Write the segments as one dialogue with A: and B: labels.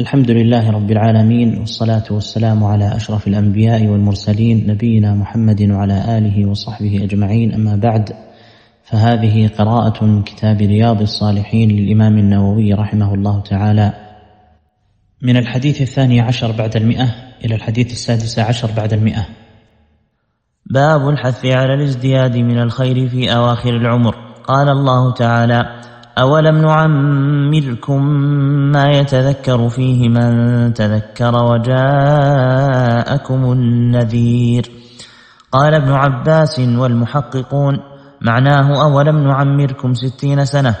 A: الحمد لله رب العالمين والصلاة والسلام على أشرف الأنبياء والمرسلين نبينا محمد وعلى آله وصحبه أجمعين. أما بعد فهذه قراءة من كتاب رياض الصالحين للإمام النووي رحمه الله تعالى. من الحديث الثاني عشر بعد المئة إلى الحديث السادس عشر بعد المئة.
B: باب الحث على الازدياد من الخير في أواخر العمر. قال الله تعالى أولم نعمركم ما يتذكر فيه من تذكر وجاءكم النذير قال ابن عباس والمحققون معناه أولم نعمركم ستين سنة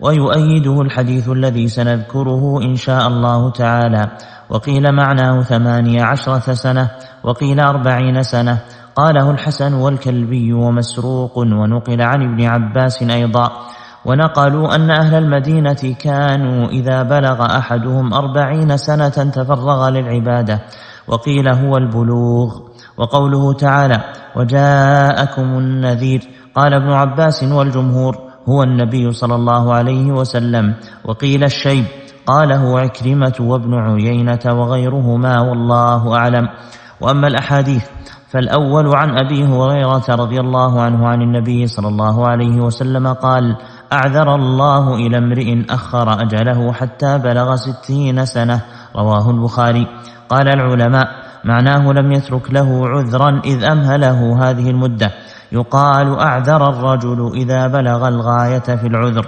B: ويؤيده الحديث الذي سنذكره إن شاء الله تعالى وقيل معناه ثمانية عشرة سنة وقيل أربعين سنة قاله الحسن والكلبي ومسروق ونقل عن ابن عباس أيضا ونقلوا أن أهل المدينة كانوا إذا بلغ أحدهم أربعين سنة تفرغ للعبادة وقيل هو البلوغ. وقوله تعالى وجاءكم النذير قال ابن عباس والجمهور هو النبي صلى الله عليه وسلم وقيل الشيب قاله عكرمة وابن عيينة وغيرهما والله أعلم وأما الأحاديث فالأول عن أبي هريرة رضي الله عنه عن النبي صلى الله عليه وسلم قال أعذر الله إلى امرئ أخر أجله حتى بلغ ستين سنة. رواه البخاري. قال العلماء معناه لم يترك له عذرا إذ أمهله هذه المدة. يقال أعذر الرجل إذا بلغ الغاية في العذر.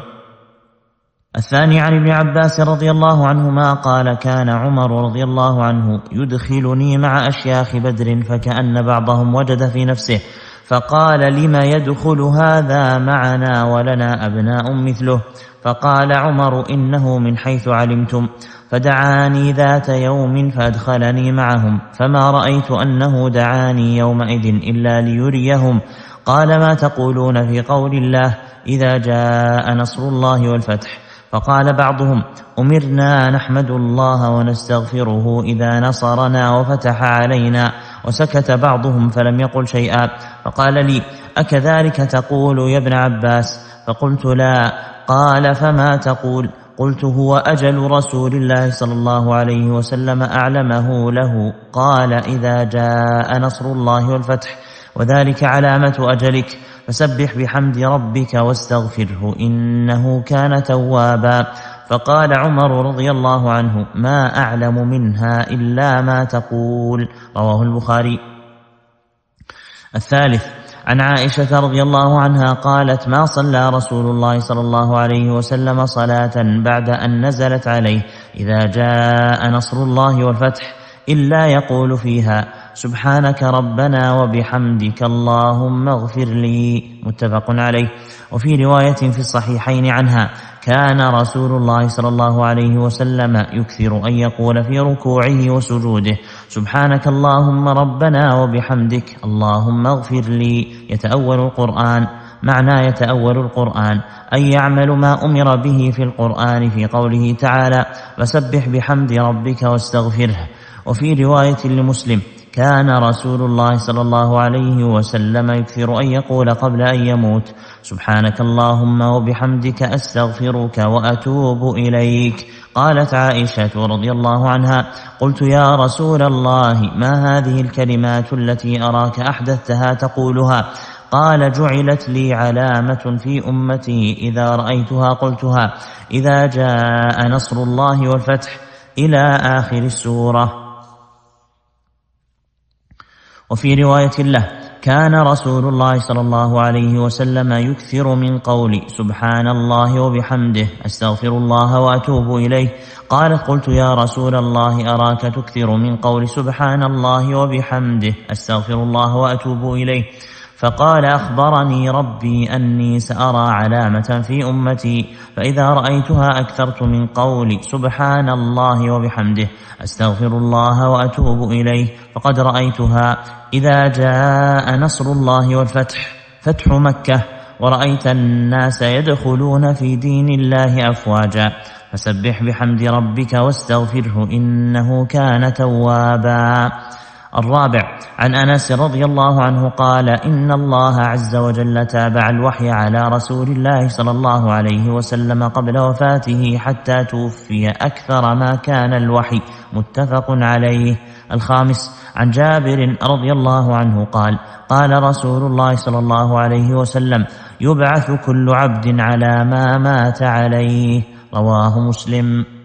B: الثاني عن ابن عباس رضي الله عنهما قال كان عمر رضي الله عنه يدخلني مع أشياخ بدر فكأن بعضهم وجد في نفسه. فقال لم يدخل هذا معنا ولنا أبناء مثله؟ فقال عمر إنه من حيث علمتم فدعاني ذات يوم فأدخلني معهم فما رأيت أنه دعاني يومئذ إلا ليريهم. قال ما تقولون في قول الله إذا جاء نصر الله والفتح؟ فقال بعضهم أمرنا نحمد الله ونستغفره إذا نصرنا وفتح علينا. وسكت بعضهم فلم يقل شيئا. فقال لي أكذلك تقول يا ابن عباس؟ فقلت لا. قال فما تقول؟ قلت هو أجل رسول الله صلى الله عليه وسلم أعلمه له. قال إذا جاء نصر الله والفتح وذلك علامة أجلك. فسبح بحمد ربك واستغفره إنه كان توابا. فقال عمر رضي الله عنه ما أعلم منها إلا ما تقول. رواه البخاري. الثالث عن عائشة رضي الله عنها قالت ما صلى رسول الله صلى الله عليه وسلم صلاة بعد أن نزلت عليه إذا جاء نصر الله والفتح إلا يقول فيها سبحانك ربنا وبحمدك اللهم اغفر لي. متفق عليه. وفي رواية في الصحيحين عنها كان رسول الله صلى الله عليه وسلم يكثر أن يقول في ركوعه وسجوده سبحانك اللهم ربنا وبحمدك اللهم اغفر لي. يتأول القرآن معنى يتأول القرآن أي يعمل ما أمر به في القرآن في قوله تعالى فسبح بحمد ربك واستغفره. وفي رواية لمسلم كان رسول الله صلى الله عليه وسلم يكثر أن يقول قبل أن يموت سبحانك اللهم وبحمدك أستغفرك وأتوب إليك. قالت عائشة رضي الله عنها قلت يا رسول الله ما هذه الكلمات التي أراك أحدثتها تقولها؟ قال جعلت لي علامة في أمتي إذا رأيتها قلتها. إذا جاء نصر الله والفتح إلى آخر السورة. وفي رواية له كان رسول الله صلى الله عليه وسلم يكثر من قول سبحان الله وبحمده أستغفر الله وأتوب إليه. قالت قلت يا رسول الله أراك تكثر من قول سبحان الله وبحمده أستغفر الله وأتوب إليه. فقال أخبرني ربي أني سأرى علامة في أمتي فإذا رأيتها أكثرت من قولي سبحان الله وبحمده أستغفر الله وأتوب إليه فقد رأيتها إذا جاء نصر الله والفتح فتح مكة ورأيت الناس يدخلون في دين الله أفواجا فسبح بحمد ربك واستغفره إنه كان توابا. الرابع عن أنس رضي الله عنه قال إن الله عز وجل تابع الوحي على رسول الله صلى الله عليه وسلم قبل وفاته حتى توفي أكثر ما كان الوحي. متفق عليه. الخامس عن جابر رضي الله عنه قال قال رسول الله صلى الله عليه وسلم يبعث كل عبد على ما مات عليه. رواه مسلم.